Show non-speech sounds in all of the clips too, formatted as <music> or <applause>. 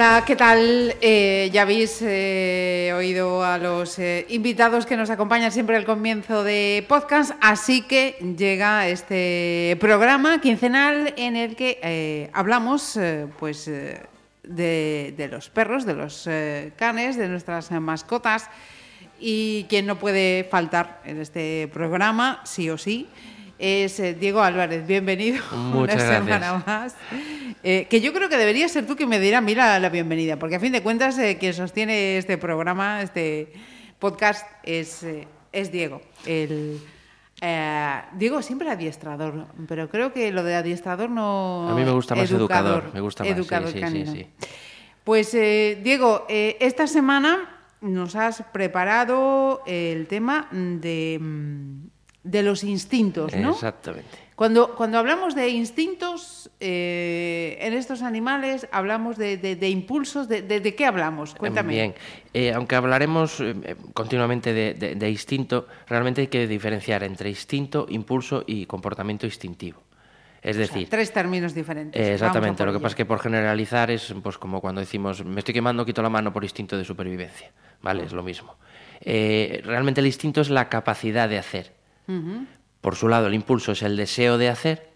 Hola, ¿qué tal? Eh, ya habéis eh, oído a los eh, invitados que nos acompañan siempre al comienzo de podcast, así que llega este programa quincenal en el que hablamos pues, de, de, los perros, de los canes, de nuestras mascotas y quien no puede faltar en este programa, sí o sí, es eh, Diego Álvarez. Bienvenido <laughs> Muchas una gracias. semana más. Eh, que yo creo que debería ser tú que me diera a mí la, la bienvenida, porque a fin de cuentas eh, quien sostiene este programa, este podcast, es, eh, es Diego. El, Diego siempre adiestrador, pero creo que lo de adiestrador no... A mí me gusta más educador, me gusta más, Educador sí, sí, canino. sí. Pues Diego, esta semana nos has preparado el tema de, mm, de los instintos, ¿no? Exactamente. Cuando, cuando hablamos de instintos eh, en estos animales, hablamos de, de- de impulsos, de, qué hablamos? Cuéntame. Bien, Eh, aunque hablaremos eh, continuamente de, instinto, realmente hay que diferenciar entre instinto, impulso y comportamiento instintivo. Es decir, Tres términos diferentes. exactamente, lo que pasa es que por generalizar es pues como cuando decimos me estoy quemando, quito la mano por instinto de supervivencia. ¿Vale? Es lo mismo. Realmente el instinto es la capacidad de hacer. Por su lado, el impulso es el deseo de hacer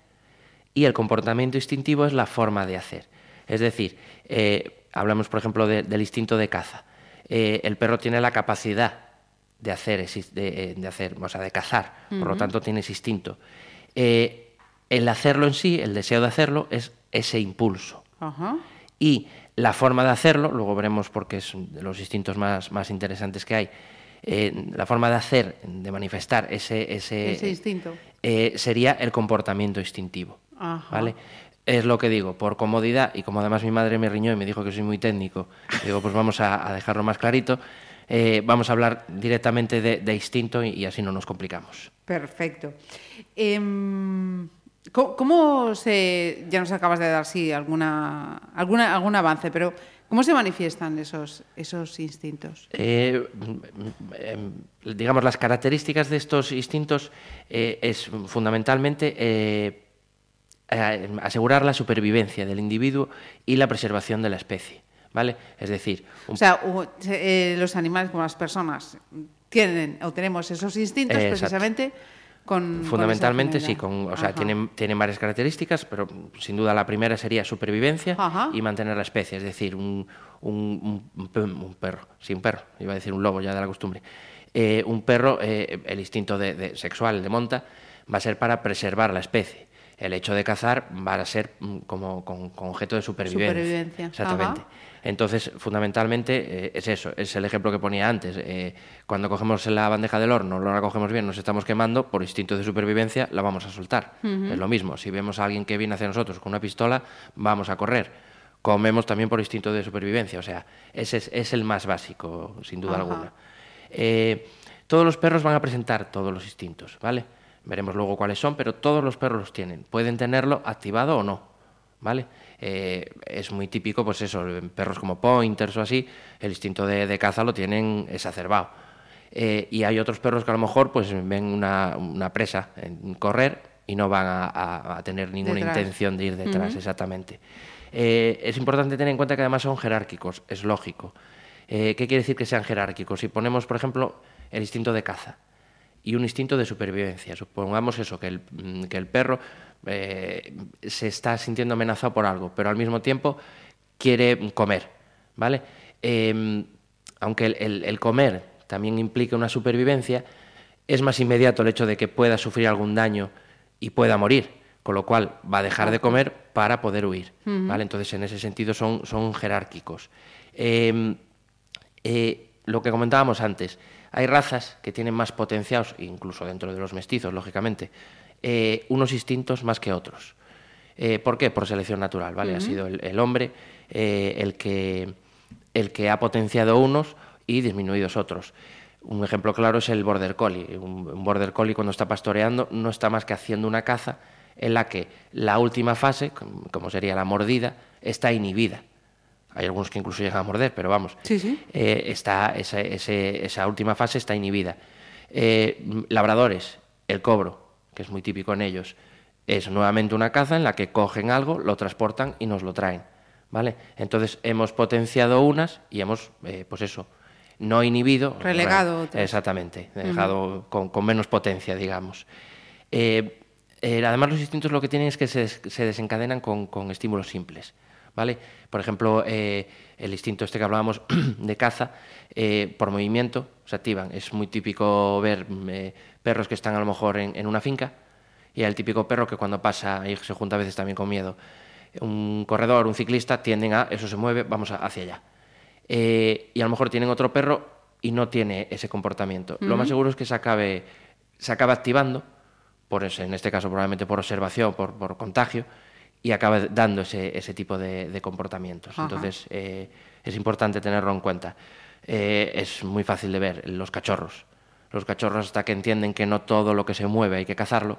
y el comportamiento instintivo es la forma de hacer. Es decir, eh, hablamos, por ejemplo, de- del instinto de caza. Eh, el perro tiene la capacidad de hacer, de, eh, de hacer, o sea, de cazar, por lo tanto tiene ese instinto. Eh, el hacerlo en sí, el deseo de hacerlo, es ese impulso. Y la forma de hacerlo, luego veremos porque es de los instintos más, más interesantes que hay, eh, la forma de hacer, de manifestar ese, ese, Ese instinto. eh, sería el comportamiento instintivo. Ajá. ¿Vale? Es lo que digo, por comodidad, y como además mi madre me riñó y me dijo que soy muy técnico, digo, pues vamos a, a dejarlo más clarito, eh, vamos a hablar directamente de, de instinto y, y así no nos complicamos. Perfecto. Em, ¿cómo, cómo se, ya nos acabas de dar sí alguna, alguna, algún avance, pero cómo se manifiestan esos, esos instintos? Eh, em, digamos, las características de estos instintos eh, es fundamentalmente eh, eh, asegurar la supervivencia del individuo y la preservación de la especie. ¿Vale? Es decir, un O sea, eh, los animales como las personas tienen o tenemos esos instintos exacto. Con Fundamentalmente sí, con, o sea, tienen, tienen varias características, pero sin duda la primera sería supervivencia Ajá. y mantener la especie, es decir, un, un- un pe- un perro, sí, un perro, iba a decir un lobo ya de la costumbre. Eh, un perro, eh, el instinto de, de- sexual, el de monta, va a ser para preservar la especie. El hecho de cazar va a ser mm, como con, con objeto de supervivencia. Supervivencia, Exactamente. ajá. Entonces, fundamentalmente eh, es eso, es el ejemplo que ponía antes. eh, cuando cogemos la bandeja del horno, no la cogemos bien, nos estamos quemando, por instinto de supervivencia la vamos a soltar. Es lo mismo, si vemos a alguien que viene hacia nosotros con una pistola, vamos a correr. Comemos también por instinto de supervivencia, o sea, ese es, es el más básico, sin duda Ajá. alguna. Eh, todos los perros van a presentar todos los instintos, ¿vale? Veremos luego cuáles son, pero todos los perros los tienen. Pueden tenerlo activado o no, ¿vale? Eh, es muy típico, pues eso, perros como pointers o así, el instinto de, de caza lo tienen exacerbado. Eh, y hay otros perros que a lo mejor pues ven una, una presa en correr y no van a, a- a tener ninguna Detrás. intención de ir detrás, exactamente. Eh, es importante tener en cuenta que además son jerárquicos, es lógico. Eh, ¿Qué quiere decir que sean jerárquicos? Si ponemos, por ejemplo, el instinto de caza y un instinto de supervivencia, supongamos eso, que el, mm, que el perro eh, se está sintiendo amenazado por algo, pero al mismo tiempo quiere comer, ¿vale? Eh, aunque el, el- el comer también implica una supervivencia, es más inmediato el hecho de que pueda sufrir algún daño y pueda morir, con lo cual va a dejar de comer para poder huir, ¿vale? Entonces, en ese sentido son, son jerárquicos. Eh, eh, lo que comentábamos antes, hay razas que tienen más potenciados, incluso dentro de los mestizos, lógicamente, eh, unos instintos más que otros. Eh, ¿Por qué? Por selección natural, ¿vale? Ha sido el, el hombre eh, el, que, el que ha potenciado unos y disminuidos otros. Un ejemplo claro es el border collie. Un, un border collie cuando está pastoreando no está más que haciendo una caza en la que la última fase, como sería la mordida, está inhibida. Hay algunos que incluso llegan a morder, pero vamos, Sí, sí. eh, está, esa, ese- esa última fase está inhibida. Labradores, el cobro, que es muy típico en ellos, es nuevamente una caza en la que cogen algo, lo transportan y nos lo traen. ¿Vale? Entonces hemos potenciado unas y hemos, eh, pues eso, no inhibido. Relegado otras. Exactamente, dejado con, con menos potencia, digamos. Eh, eh, además, los instintos lo que tienen es que se, des- se desencadenan con, con estímulos simples. ¿Vale? Por ejemplo, eh, el instinto este que hablábamos <clears throat> de caza, eh, por movimiento se activan. Es muy típico ver mm, eh, perros que están a lo mejor en, en una finca y el típico perro que cuando pasa y se junta a veces también con miedo. Un corredor, un ciclista, tienden a, eso se mueve, vamos a- hacia allá. Y a lo mejor tienen otro perro y no tiene ese comportamiento. Lo más seguro es que se acabe, se acabe activando, por ese- en este caso probablemente por observación, por, por contagio, y acabe dando ese, ese tipo de, de comportamientos. Ajá. Entonces, eh, es importante tenerlo en cuenta. Eh, es muy fácil de ver, los cachorros. Los cachorros, hasta que entienden que no todo lo que se mueve hay que cazarlo,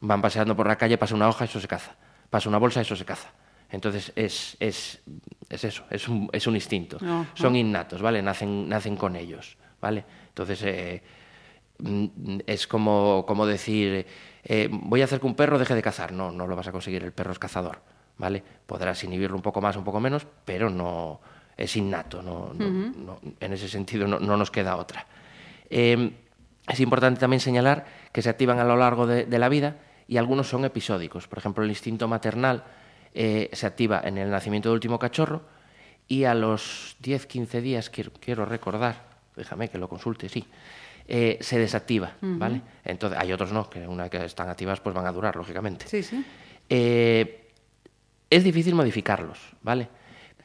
van paseando por la calle, pasa una hoja, eso se caza. Pasa una bolsa, eso se caza. Entonces, es, es, es eso, es un, es un instinto. Ajá. Son innatos, ¿vale? Nacen, nacen con ellos, ¿vale? Entonces, eh, es como, como decir, eh, voy a hacer que un perro deje de cazar. No, no lo vas a conseguir, el perro es cazador, ¿vale? Podrás inhibirlo un poco más, un poco menos, pero no es innato, no, no- no- en ese sentido no, no nos queda otra. Eh, es importante también señalar que se activan a lo largo de, de la vida y algunos son episódicos. Por ejemplo, el instinto maternal eh, se activa en el nacimiento del último cachorro y a los 10-15 días, quiero, quiero recordar, déjame que lo consulte, sí, eh, se desactiva, ¿vale? Entonces, hay otros no, que una vez que están activas pues van a durar, lógicamente. Sí, sí. Eh, es difícil modificarlos, ¿vale?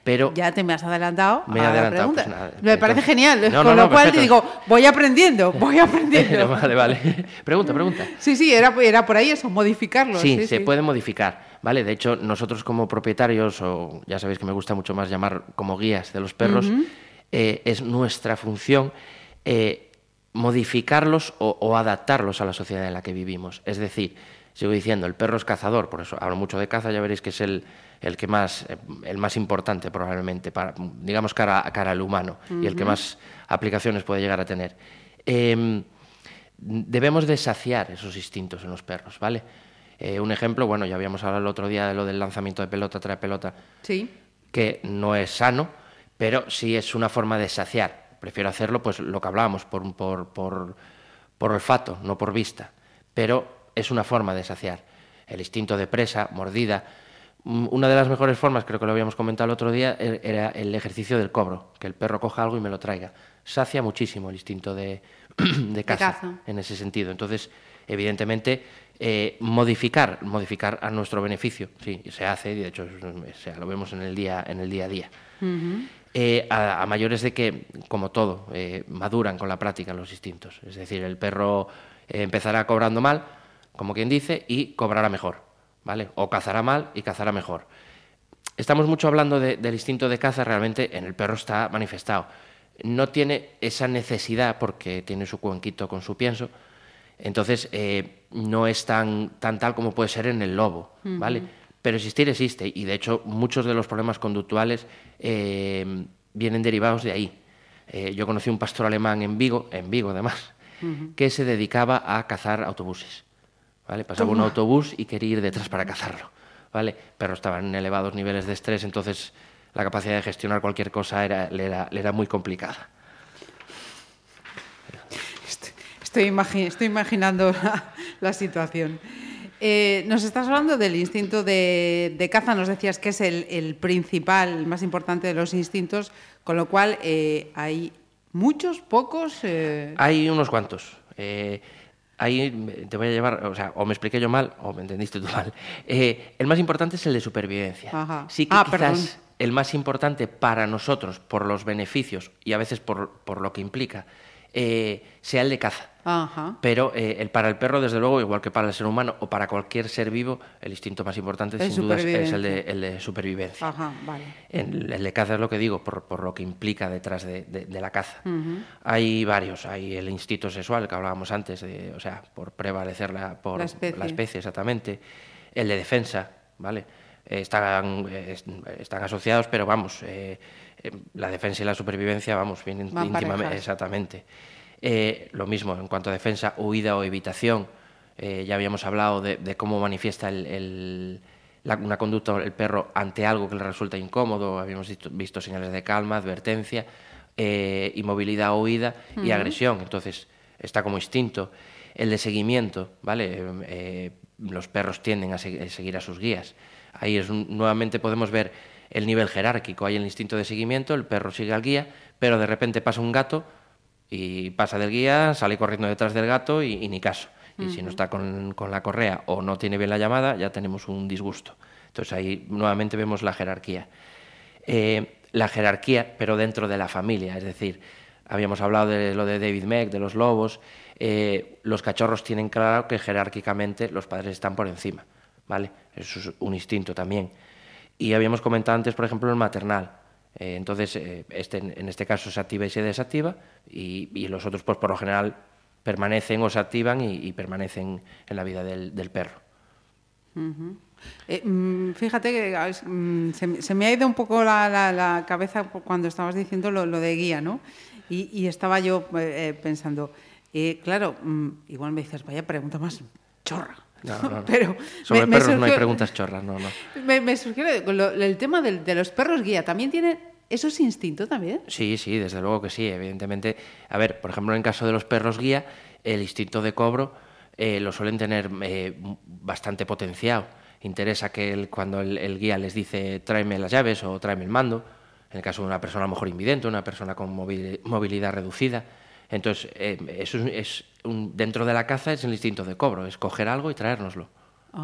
Pero Ya te me has adelantado Me he a la adelantado, pregunta. pues nada, me parece genial. No, con no, lo cual te digo, voy aprendiendo, <laughs> voy aprendiendo. vale, vale. Pregunta, pregunta. Sí, sí, era, era por ahí eso, modificarlo. Sí, Sí, se sí. puede modificar, ¿vale? De hecho, nosotros como propietarios, o ya sabéis que me gusta mucho más llamar como guías de los perros, eh, es nuestra función eh, modificarlos o, o adaptarlos a la sociedad en la que vivimos. Es decir, sigo diciendo, el perro es cazador, por eso hablo mucho de caza, ya veréis que es el, el que más, eh, el más importante probablemente, para, digamos, cara, cara al humano, y el que más aplicaciones puede llegar a tener. Em, debemos de saciar esos instintos en los perros, ¿vale? Eh, un ejemplo, bueno, ya habíamos hablado el otro día de lo del lanzamiento de pelota tras pelota, Sí. que no es sano, pero sí es una forma de saciar. Prefiero hacerlo, pues lo que hablábamos, por, por, por, por olfato, no por vista, pero es una forma de saciar. El instinto de presa, mordida. Mm, Una de las mejores formas, creo que lo habíamos comentado el otro día, e- era el ejercicio del cobro, que el perro coja algo y me lo traiga. Sacia muchísimo el instinto de, <clears throat> de caza, caza. en ese sentido. Entonces, evidentemente, eh, modificar, modificar a nuestro beneficio, sí, se hace, y de hecho es- o sea, lo vemos en el día, en el día a día. Eh, a, mayores de que, como todo, eh, maduran con la práctica los instintos. Es decir, el perro eh, empezará cobrando mal, como quien dice, y cobrará mejor, ¿vale? O cazará mal y cazará mejor. Estamos mucho hablando de- del instinto de caza, realmente en el perro está manifestado. No tiene esa necesidad porque tiene su cuenquito con su pienso, entonces no es tan, tan tal como puede ser en el lobo, ¿vale? Pero existir existe y de hecho muchos de los problemas conductuales eh, vienen derivados de ahí. Eh, yo conocí un pastor alemán en Vigo, en Vigo además, que se dedicaba a cazar autobuses. ¿vale? Pasaba un autobús y quería ir detrás para cazarlo, ¿vale? Pero estaba en elevados niveles de estrés, entonces la capacidad de gestionar cualquier cosa era, le, era, le era muy complicada. Estoy, imagi- estoy imaginando <laughs> la, la situación. Eh, nos estás hablando del instinto de, de caza, nos decías que es el, el principal, el más importante de los instintos, con lo cual eh, hay muchos, pocos. eh, Hay unos cuantos. Ahí te voy a llevar, o sea, o me expliqué yo mal o me entendiste tú mal. El más importante es el de supervivencia. Ajá. Sí que Ah, quizás perdón. el más importante para nosotros, por los beneficios y a veces por, por lo que implica, eh, sea el de caza. Ajá. Pero eh, el, para el perro, desde luego, igual que para el ser humano o para cualquier ser vivo, el instinto más importante, El sin duda, es- el de, supervivencia. el de supervivencia. Ajá, vale. El, el de caza es lo que digo, por, por lo que implica detrás de, de- de la caza. Hay varios, hay el instinto sexual que hablábamos antes, de, o sea, por prevalecer la, por La especie. exactamente. El de defensa, ¿vale? Están, eh, est- están asociados, pero vamos, eh, eh, la defensa y la supervivencia, vamos, vienen Van íntimamente, parejas. exactamente. Lo mismo en cuanto a defensa, huida o evitación. Ya habíamos hablado de, de cómo manifiesta el- el- la- una conducta el perro ante algo que le resulta incómodo. Habíamos visto, visto señales de calma, advertencia, eh, inmovilidad o huida y agresión. Entonces, está como instinto. El de seguimiento, ¿vale? Eh, eh, los perros tienden a, se- a seguir a sus guías. Ahí es un- nuevamente podemos ver el nivel jerárquico. Hay el instinto de seguimiento, el perro sigue al guía, pero de repente pasa un gato y pasa del guía, sale corriendo detrás del gato y, y ni caso. Y si no está con, con la correa o no tiene bien la llamada, ya tenemos un disgusto. Entonces ahí nuevamente vemos la jerarquía. Eh, la jerarquía, pero dentro de la familia, es decir, habíamos hablado de lo de David Meck, de los lobos, eh, los cachorros tienen claro que jerárquicamente los padres están por encima, ¿vale? Eso es un instinto también. Y habíamos comentado antes, por ejemplo, el maternal. Eh, entonces, eh, este, en este caso se activa y se desactiva, y, los otros, pues por lo general, permanecen o se activan y, permanecen en la vida del, del perro. Eh, mm, fíjate que mm, se, me- ha ido un poco la, la- la cabeza cuando estabas diciendo lo, lo de guía, ¿no? Y, y estaba yo pensando, claro, mm, igual me dices, vaya pregunta más chorra. No, no, no. Pero Sobre me- me perros no hay preguntas chorras, no, no. <laughs> Me, me surgió lo- el tema del- de los perros guía. ¿También tienen eso es instinto también? Sí, sí, desde luego que sí, evidentemente. A ver, por ejemplo, en caso de los perros guía, el instinto de cobro eh, lo suelen tener eh, bastante potenciado. Interesa que el- cuando el, el guía les dice tráeme las llaves o tráeme el mando, en el caso de una persona a lo mejor invidente, una persona con movi- movilidad reducida. Entonces, eh, eso es, es un- dentro de la caza es el instinto de cobro, es coger algo y traérnoslo.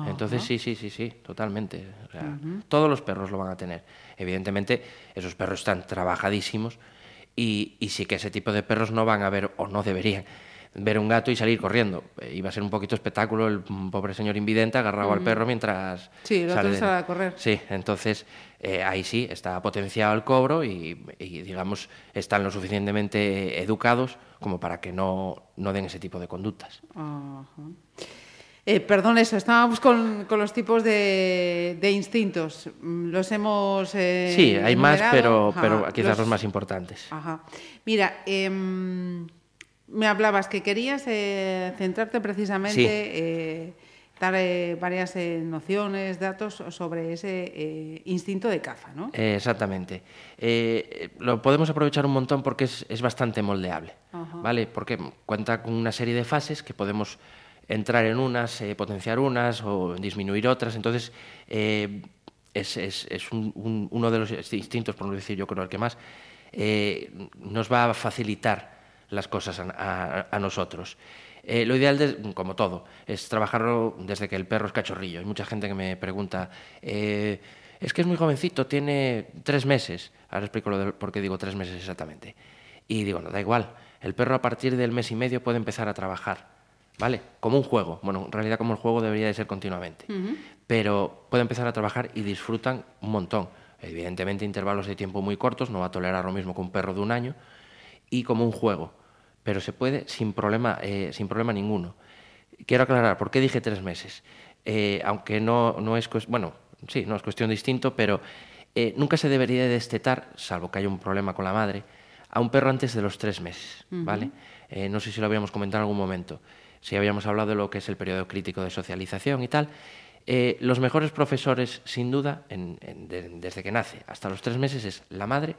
Entonces, sí, sí, sí, sí, totalmente. O sea, Todos los perros lo van a tener. Evidentemente, esos perros están trabajadísimos y, y sí que ese tipo de perros no van a ver, o no deberían, ver un gato y salir corriendo. Eh, iba a ser un poquito espectáculo el mm, pobre señor invidente agarrado al perro mientras Sí, de- sale a correr. Sí, entonces eh, ahí sí está potenciado el cobro y, y, digamos, están lo suficientemente educados como para que no, no den ese tipo de conductas. Eh, perdón, eso, estábamos con, con los tipos de, de instintos. Mm, Los hemos. eh, Sí, hay más, pero, Ajá, pero quizás los más importantes. Ajá. Mira, em, me hablabas que querías eh, centrarte precisamente, Sí. eh, dar eh, varias eh, nociones, datos sobre ese eh, instinto de caza, ¿no? Eh, exactamente. Lo podemos aprovechar un montón porque es, es bastante moldeable, Ajá. ¿vale? Porque cuenta con una serie de fases que podemos entrar en unas, potenciar unas o disminuir otras. Entonces, es, es- es un- un- uno de los instintos, por no decir yo creo el que más, nos va a facilitar las cosas a, a- a nosotros. Eh, lo ideal, des- como todo, es trabajarlo desde que el perro es cachorrillo. Hay mucha gente que me pregunta, eh, es que es muy jovencito, tiene tres meses. Ahora explico lo del- por qué digo tres meses exactamente. Y digo, no, da igual, el perro a partir del mes y medio puede empezar a trabajar, ¿vale? Como un juego. Bueno, en realidad como el juego debería de ser continuamente. Pero puede empezar a trabajar y disfrutan un montón. Evidentemente intervalos de tiempo muy cortos, no va a tolerar lo mismo que un perro de un año, y como un juego. Pero se puede sin problema, eh, sin problema ninguno. Quiero aclarar, ¿por qué dije tres meses? Eh, aunque no, no es bueno, sí, no es cuestión distinto, pero eh, nunca se debería de destetar, salvo que haya un problema con la madre, a un perro antes de los tres meses, ¿vale? No sé si lo habíamos comentado en algún momento, si habíamos hablado de lo que es el periodo crítico de socialización y tal. Los mejores profesores, sin duda, en- en- de- desde que nace hasta los tres meses, es la madre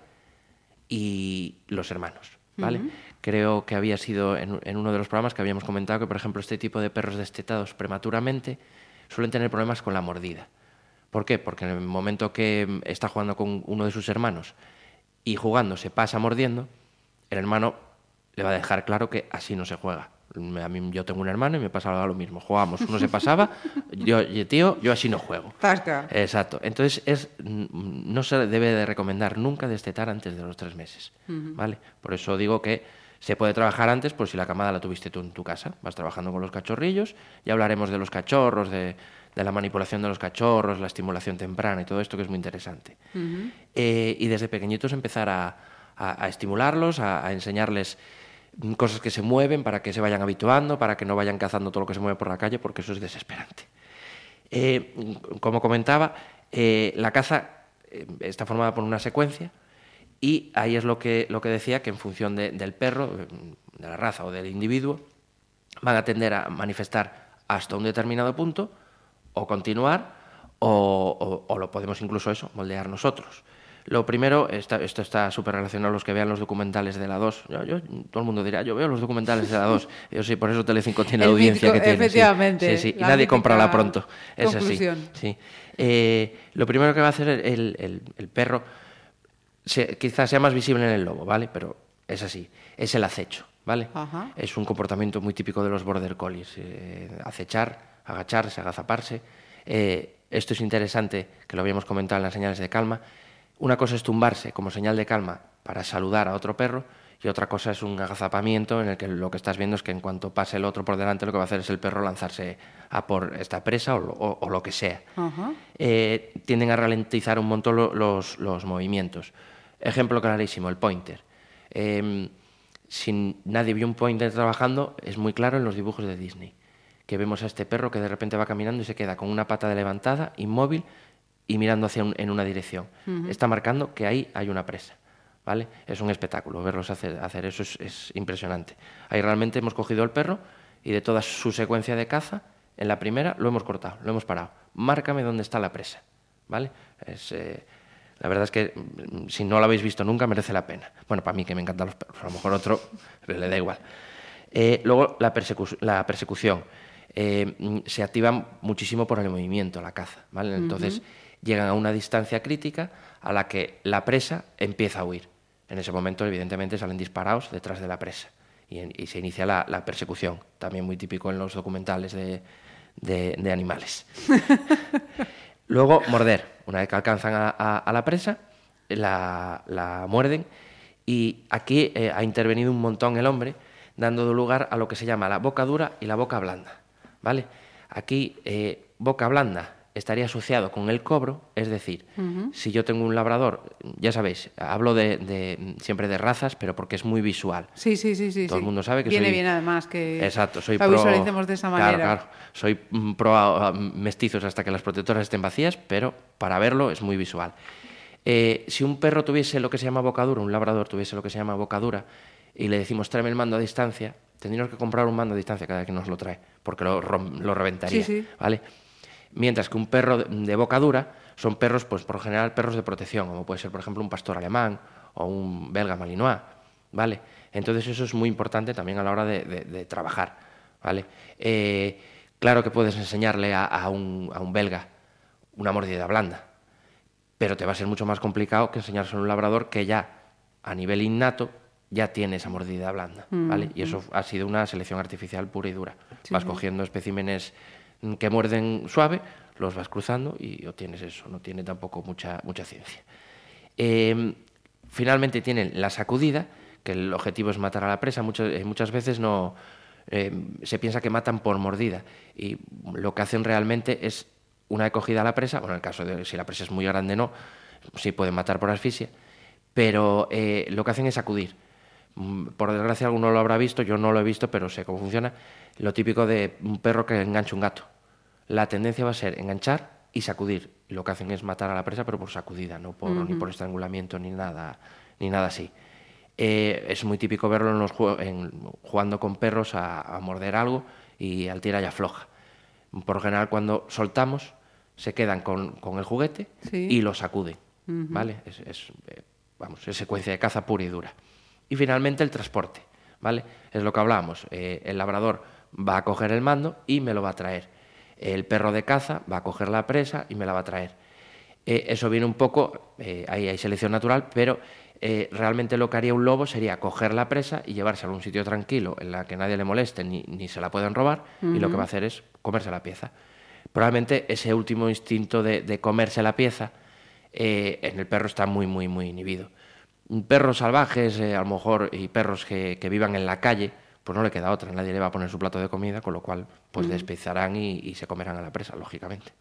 y los hermanos. ¿vale? Creo que había sido en, en uno de los programas que habíamos comentado que, por ejemplo, este tipo de perros destetados prematuramente suelen tener problemas con la mordida. ¿Por qué? Porque en el momento que mm, está jugando con uno de sus hermanos y jugando se pasa mordiendo, el hermano le va a dejar claro que así no se juega. A mí, yo tengo un hermano y me pasaba lo mismo. Jugamos, uno se pasaba, <laughs> yo, "Oye, tío, yo así no juego. Tasca. Exacto. Entonces es, mm, no se debe de recomendar nunca destetar antes de los tres meses, ¿vale? Por eso digo que Se puede trabajar antes, pues si la camada la tuviste tú en tu casa, vas trabajando con los cachorrillos, ya hablaremos de los cachorros, de, de la manipulación de los cachorros, la estimulación temprana y todo esto que es muy interesante. Eh, y desde pequeñitos empezar a, a- a estimularlos, a, a enseñarles cosas que se mueven para que se vayan habituando, para que no vayan cazando todo lo que se mueve por la calle, porque eso es desesperante. Eh, como comentaba, eh, la caza está formada por una secuencia y ahí es lo que, lo que decía, que en función de- del perro, de la raza o del individuo, van a tender a manifestar hasta un determinado punto o continuar o, o- o lo podemos incluso eso, moldear nosotros. Lo primero, está- esto está súper relacionado a los que vean los documentales de la 2. Yo- yo- todo el mundo dirá, yo veo los documentales de la 2. <laughs> Yo sí, por eso Telecinco tiene la audiencia que tiene. sí. efectivamente, Sí, sí, y la nadie comprará pronto. Es así. conclusión. Sí. Eh, lo primero que va a hacer el, el- el perro, se- quizás sea más visible en el lobo, ¿vale? Pero es así, es el acecho, ¿vale? Ajá. Es un comportamiento muy típico de los border collies, eh, acechar, agacharse, agazaparse. Eh, esto es interesante, que lo habíamos comentado en las señales de calma. Una cosa es tumbarse como señal de calma para saludar a otro perro y otra cosa es un agazapamiento en el que lo que estás viendo es que en cuanto pase el otro por delante lo que va a hacer es el perro lanzarse a por esta presa o lo, o- o lo que sea. Eh, tienden a ralentizar un montón lo- los, los movimientos. Ejemplo clarísimo, el pointer. Eh, si nadie vio un pointer trabajando, es muy claro en los dibujos de Disney, que vemos a este perro que de repente va caminando y se queda con una pata de levantada, inmóvil y mirando hacia un- en una dirección. Está marcando que ahí hay una presa. ¿Vale? Es un espectáculo verlos hacer, hacer eso, es, es impresionante. Ahí realmente hemos cogido el perro y de toda su secuencia de caza, en la primera lo hemos cortado, lo hemos parado. Márcame dónde está la presa. ¿Vale? Es, eh, la verdad es que mm, si no lo habéis visto nunca merece la pena. Bueno, para mí que me encantan los perros, a lo mejor otro <laughs> le da igual. Eh, luego la, persecu- la persecución. Eh, mm, se activa muchísimo por el movimiento, la caza. ¿vale? Entonces llegan a una distancia crítica a la que la presa empieza a huir. En ese momento, evidentemente, salen disparados detrás de la presa y, en- y se inicia la, la persecución, también muy típico en los documentales de, de- de animales. <laughs> Luego, morder. Una vez que alcanzan a, la presa, la, la muerden y aquí eh, ha intervenido un montón el hombre, dando lugar a lo que se llama la boca dura y la boca blanda. ¿vale? Aquí, eh, boca blanda estaría asociado con el cobro, es decir, si yo tengo un labrador, ya sabéis, hablo de, de- siempre de razas, pero porque es muy visual. Sí, sí, sí, sí. Todo el mundo sabe que Viene soy- bien además que Exacto, soy lo pro... visualicemos de esa Claro, manera. claro. Soy mm, pro a- a mestizos hasta que las protectoras estén vacías, pero para verlo es muy visual. Eh, si un perro tuviese lo que se llama bocadura, un labrador tuviese lo que se llama bocadura, y le decimos tráeme el mando a distancia, tendríamos que comprar un mando a distancia cada vez que nos lo trae, porque lo, lo reventaría. Sí, sí. ¿vale? Mientras que un perro de, boca dura son perros, pues por general, perros de protección, como puede ser, por ejemplo, un pastor alemán o un belga malinois, ¿vale? Entonces eso es muy importante también a la hora de, de- de trabajar, ¿vale? Eh, claro que puedes enseñarle a, a un, a un belga una mordida blanda, pero te va a ser mucho más complicado que enseñárselo a un labrador que ya, a nivel innato, ya tiene esa mordida blanda, ¿vale? Y eso ha sido una selección artificial pura y dura. vas cogiendo especímenes mm, que muerden suave, los vas cruzando y obtienes eso, no tiene tampoco mucha, mucha ciencia. Eh, finalmente tienen la sacudida, que el objetivo es matar a la presa. Muchas, eh, muchas veces no eh, se piensa que matan por mordida y lo que hacen realmente es una vez cogida la presa, bueno, en el caso de si la presa es muy grande no, sí pueden matar por asfixia, pero eh, lo que hacen es sacudir. Mm, Por desgracia alguno lo habrá visto, yo no lo he visto, pero sé cómo funciona. Lo típico de un perro que engancha un gato. La tendencia va a ser enganchar y sacudir. Lo que hacen es matar a la presa, pero por sacudida, no por, ni por estrangulamiento ni nada, ni nada así. Eh, es muy típico verlo en los en- jugando con perros a, a morder algo y al tira y afloja. Por lo general, cuando soltamos, se quedan con, con el juguete Sí. y lo sacuden. ¿vale? Es, es, eh, vamos, es secuencia de caza pura y dura. Y finalmente el transporte. ¿vale? Es lo que hablábamos. eh, el labrador va a coger el mando y me lo va a traer. El perro de caza va a coger la presa y me la va a traer. Eh, eso viene un poco, eh, ahí hay selección natural, pero eh, realmente lo que haría un lobo sería coger la presa y llevársela a un sitio tranquilo en la que nadie le moleste ni, ni se la puedan robar y lo que va a hacer es comerse la pieza. Probablemente ese último instinto de, de comerse la pieza en el perro está muy, muy, muy inhibido. Perros salvajes, eh, a lo mejor, y perros que, que vivan en la calle, pues no le queda otra, nadie le va a poner su plato de comida, con lo cual pues despezarán y, y se comerán a la presa, lógicamente.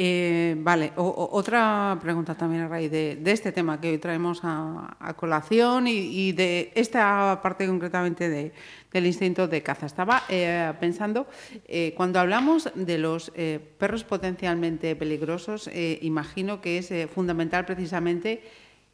Eh, vale, o- o- otra pregunta también a raíz de, de este tema que hoy traemos a, a colación y, y de esta parte concretamente de- del instinto de caza. Estaba eh, pensando, eh, cuando hablamos de los eh, perros potencialmente peligrosos, imagino que es fundamental precisamente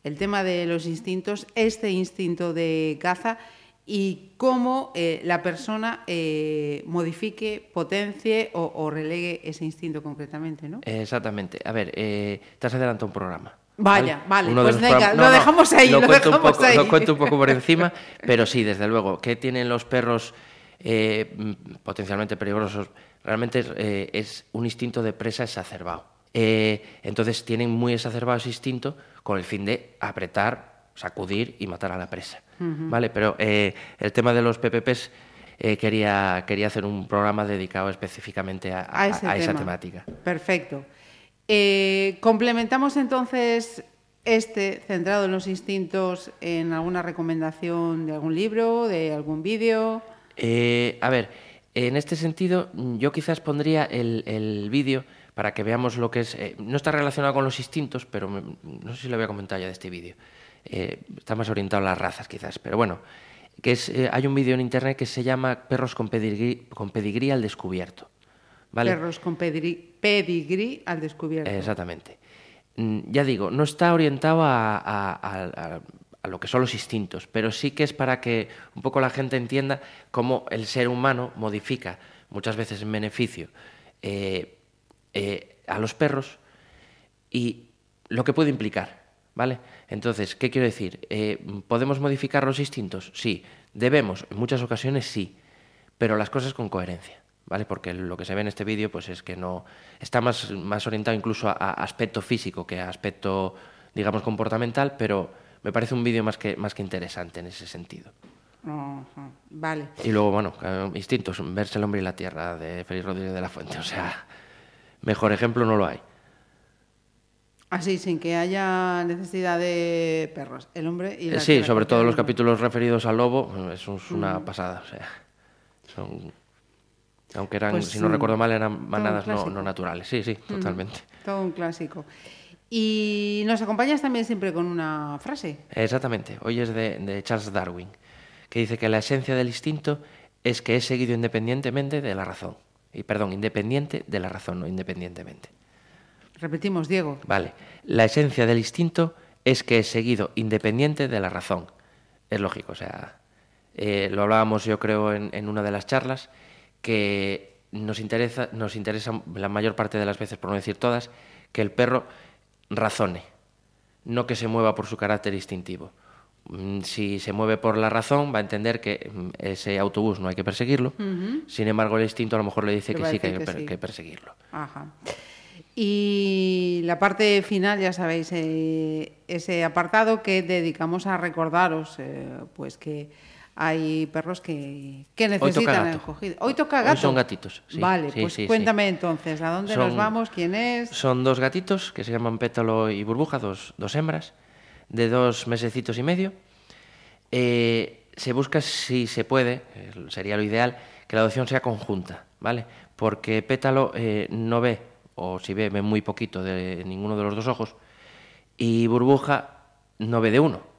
el tema de los instintos, este instinto de caza y cómo eh, la persona eh, modifique, potencie o, o relegue ese instinto concretamente, ¿no? Exactamente. A ver, eh, te has adelantado un programa. Vaya, vale, Uno pues venga, program- lo dejamos ahí, lo cuento un dejamos poco, ahí. Lo cuento un poco por <laughs> encima, pero sí, desde luego, ¿qué tienen los perros eh, mm, potencialmente peligrosos? Realmente es, es un instinto de presa exacerbado. Eh, entonces tienen muy exacerbado ese instinto con el fin de apretar, sacudir y matar a la presa. ¿Vale? Pero eh, el tema de los PPPs eh, quería, quería hacer un programa dedicado específicamente a, a, ese a esa temática. Perfecto. Complementamos entonces este centrado en los instintos en alguna recomendación de algún libro, de algún vídeo. Eh, a ver, en este sentido, yo quizás pondría el, el vídeo para que veamos lo que es. eh, no está relacionado con los instintos, pero me- no sé si lo voy a comentar ya de este vídeo. Eh, está más orientado a las razas, quizás, pero bueno. Que es, eh, hay un vídeo en internet que se llama Perros con pedigrí, con pedigrí al descubierto. ¿Vale? Perros con pedigrí, pedigrí al descubierto. Exactamente. Mm, Ya digo, no está orientado a, a- a- a- a lo que son los instintos, pero sí que es para que un poco la gente entienda cómo el ser humano modifica, muchas veces en beneficio, eh, eh, a los perros y lo que puede implicar, ¿vale? Entonces, ¿qué quiero decir? Eh, ¿Podemos modificar los instintos? Sí. ¿Debemos? En muchas ocasiones sí, pero las cosas con coherencia, ¿vale? Porque lo que se ve en este vídeo pues es que no está más, más orientado incluso a, a aspecto físico que a aspecto, digamos, comportamental, pero me parece un vídeo más que, más que interesante en ese sentido. Ajá, Vale. Y luego, bueno, eh, instintos, verse el hombre y la tierra de Félix Rodríguez de la Fuente, o sea, mejor ejemplo no lo hay. Así, sin que haya necesidad de perros. El hombre y la Eh, sí, sobre todo los capítulos referidos al lobo, eso es una Mm. pasada, o sea, son... Aunque eran, Pues, si no recuerdo mal, eran manadas no naturales. Sí, sí, totalmente. Todo un clásico. Y nos acompañas también siempre con una frase. Exactamente. Hoy es de, de Charles Darwin, que dice que la esencia del instinto es que es seguido independientemente de la razón. Y perdón, independiente de la razón, no independientemente. Repetimos, Diego. Vale. La esencia del instinto es que es seguido independiente de la razón. Es lógico, o sea, eh, lo hablábamos yo creo en, en una de las charlas, que nos interesa, nos interesa la mayor parte de las veces, por no decir todas, que el perro razone, no que se mueva por su carácter instintivo. Mm, Si se mueve por la razón, va a entender que mm, ese autobús no hay que perseguirlo. Sin embargo, el instinto a lo mejor le dice que sí, que hay que, per- sí. que perseguirlo. Ajá. Y la parte final, ya sabéis, eh, ese apartado que dedicamos a recordaros, eh, pues que hay perros que, que necesitan acogida. Hoy toca Hoy gato. son gatitos, sí, vale, sí, pues sí, cuéntame entonces, ¿a dónde nos Son- vamos? ¿Quién es? Son dos gatitos que se llaman Pétalo y Burbuja, dos, dos hembras, de dos mesecitos y medio. Eh, se busca, si se puede, sería lo ideal, que la adopción sea conjunta, ¿vale? Porque Pétalo eh, no ve, o si ve, ve muy poquito de ninguno de los dos ojos, y Burbuja no ve de uno.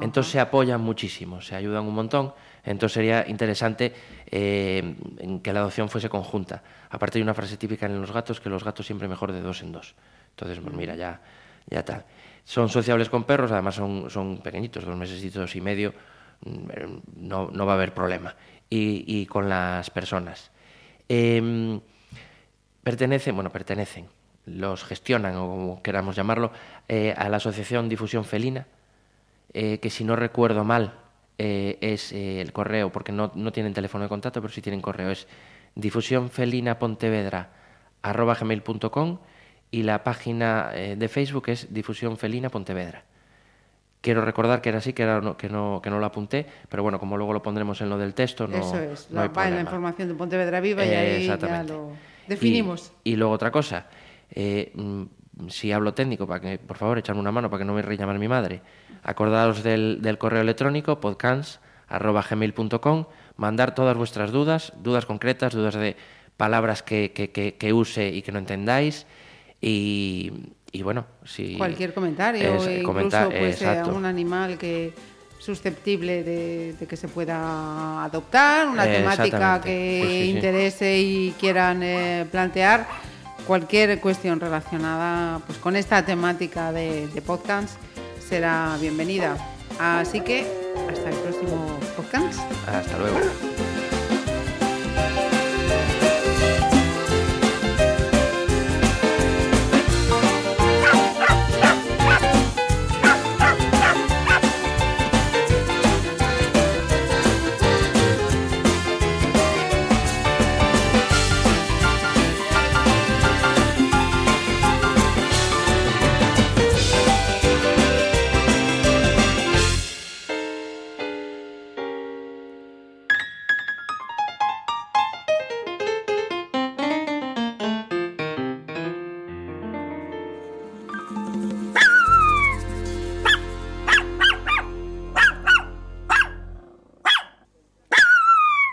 Entonces se apoyan muchísimo, se ayudan un montón. Entonces sería interesante eh, que la adopción fuese conjunta. Aparte hay una frase típica en los gatos que los gatos siempre mejor de dos en dos. Entonces, pues mira, ya, ya tal. Son sociables con perros, además son, son pequeñitos, dos meses y medio, mm, no, no va a haber problema. Y, y con las personas. Em, pertenecen, bueno, pertenecen, los gestionan, o como queramos llamarlo, eh, a la Asociación Difusión Felina, eh, que si no recuerdo mal eh, es el correo, porque no, no tienen teléfono de contacto, pero sí tienen correo, es difusiónfelinapontevedra.com y la página eh, de Facebook es Difusión Felina Pontevedra. Quiero recordar que era así, que, era, no, que, no, que no lo apunté, pero bueno, como luego lo pondremos en lo del texto, no, Eso es, no la- hay va en la información de Pontevedra Viva y ahí ya lo definimos. Y, luego otra cosa, eh, mm, si hablo técnico, para que, por favor, echarme una mano para que no me rellamar mi madre. Acordaos del, del correo electrónico podcast.gmail.com, mandar todas vuestras dudas, dudas concretas, dudas de palabras que, que, que, que use y que no entendáis. Y, y bueno, si... Cualquier comentario, es- e incluso comenta- pues, eh, un animal que susceptible de, de que se pueda adoptar, una Eh, temática que Pues sí, sí. interese y quieran eh, plantear, cualquier cuestión relacionada pues, con esta temática de, de podcast será bienvenida. Así que hasta el próximo podcast. Hasta luego.